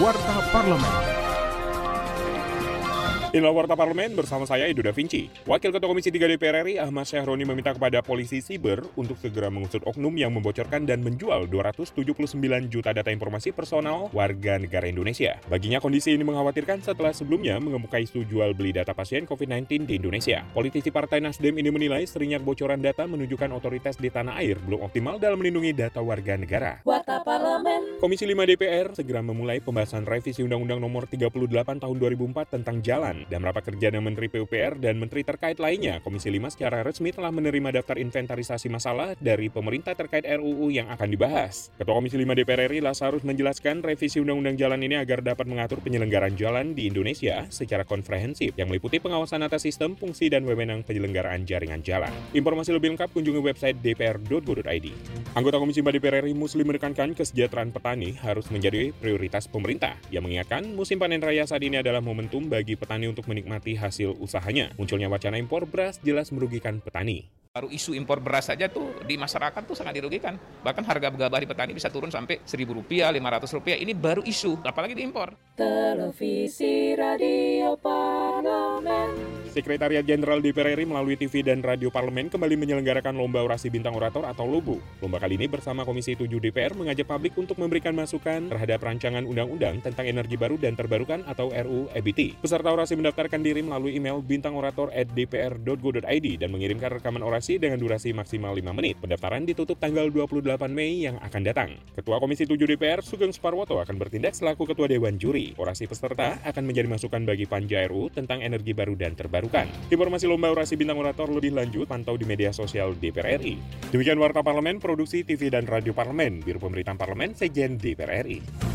Warta Parlemen. Inilah Warta Parlemen bersama saya Edo Da Vinci. Wakil Ketua Komisi 3 DPR RI Ahmad Syahroni meminta kepada polisi siber untuk segera mengusut oknum yang membocorkan dan menjual 279 juta data informasi personal warga negara Indonesia. Baginya kondisi ini mengkhawatirkan setelah sebelumnya mengemuka isu jual beli data pasien COVID-19 di Indonesia. Politisi Partai Nasdem ini menilai seringnya kebocoran data menunjukkan otoritas di tanah air belum optimal dalam melindungi data warga negara. Warta Parlemen. Komisi 5 DPR segera memulai pembahasan revisi Undang-Undang Nomor 38 Tahun 2004 tentang jalan dan rapat kerja dengan Menteri PUPR dan Menteri terkait lainnya. Komisi 5 secara resmi telah menerima daftar inventarisasi masalah dari pemerintah terkait RUU yang akan dibahas. Ketua Komisi 5 DPR RI Lasarus menjelaskan revisi Undang-Undang Jalan ini agar dapat mengatur penyelenggaraan jalan di Indonesia secara komprehensif yang meliputi pengawasan atas sistem, fungsi, dan wewenang penyelenggaraan jaringan jalan. Informasi lebih lengkap kunjungi website dpr.go.id. Anggota Komisi 5 DPR RI Muslim menekankan kesejahteraan petani harus menjadi prioritas pemerintah. Ia mengingatkan musim panen raya saat ini adalah momentum bagi petani untuk menikmati hasil usahanya. Munculnya wacana impor beras jelas merugikan petani. Baru isu impor beras saja tuh di masyarakat tuh sangat dirugikan. Bahkan harga gabah di petani bisa turun sampai Rp1.000, Rp500. Ini baru isu, apalagi diimpor. Televisi Radio Parlemen. Sekretariat Jenderal DPR RI melalui TV dan Radio Parlemen kembali menyelenggarakan Lomba Orasi Bintang Orator atau LOBO. Lomba kali ini bersama Komisi 7 DPR mengajak publik untuk memberikan masukan terhadap rancangan undang-undang tentang energi baru dan terbarukan atau RUU EBT. Peserta orasi mendaftarkan diri melalui email bintangorator@dpr.go.id dan mengirimkan rekaman orasi dengan durasi maksimal 5 menit. Pendaftaran ditutup tanggal 28 Mei yang akan datang. Ketua Komisi 7 DPR Sugeng Suparwoto akan bertindak selaku Ketua Dewan Juri. Orasi peserta akan menjadi masukan bagi panja RUU tentang energi baru dan terbarukan. Informasi lomba orasi bintang orator lebih lanjut pantau di media sosial DPR RI. Demikian Warta Parlemen, Produksi TV dan Radio Parlemen, Biro Pemerintahan Parlemen, Sejen DPR RI.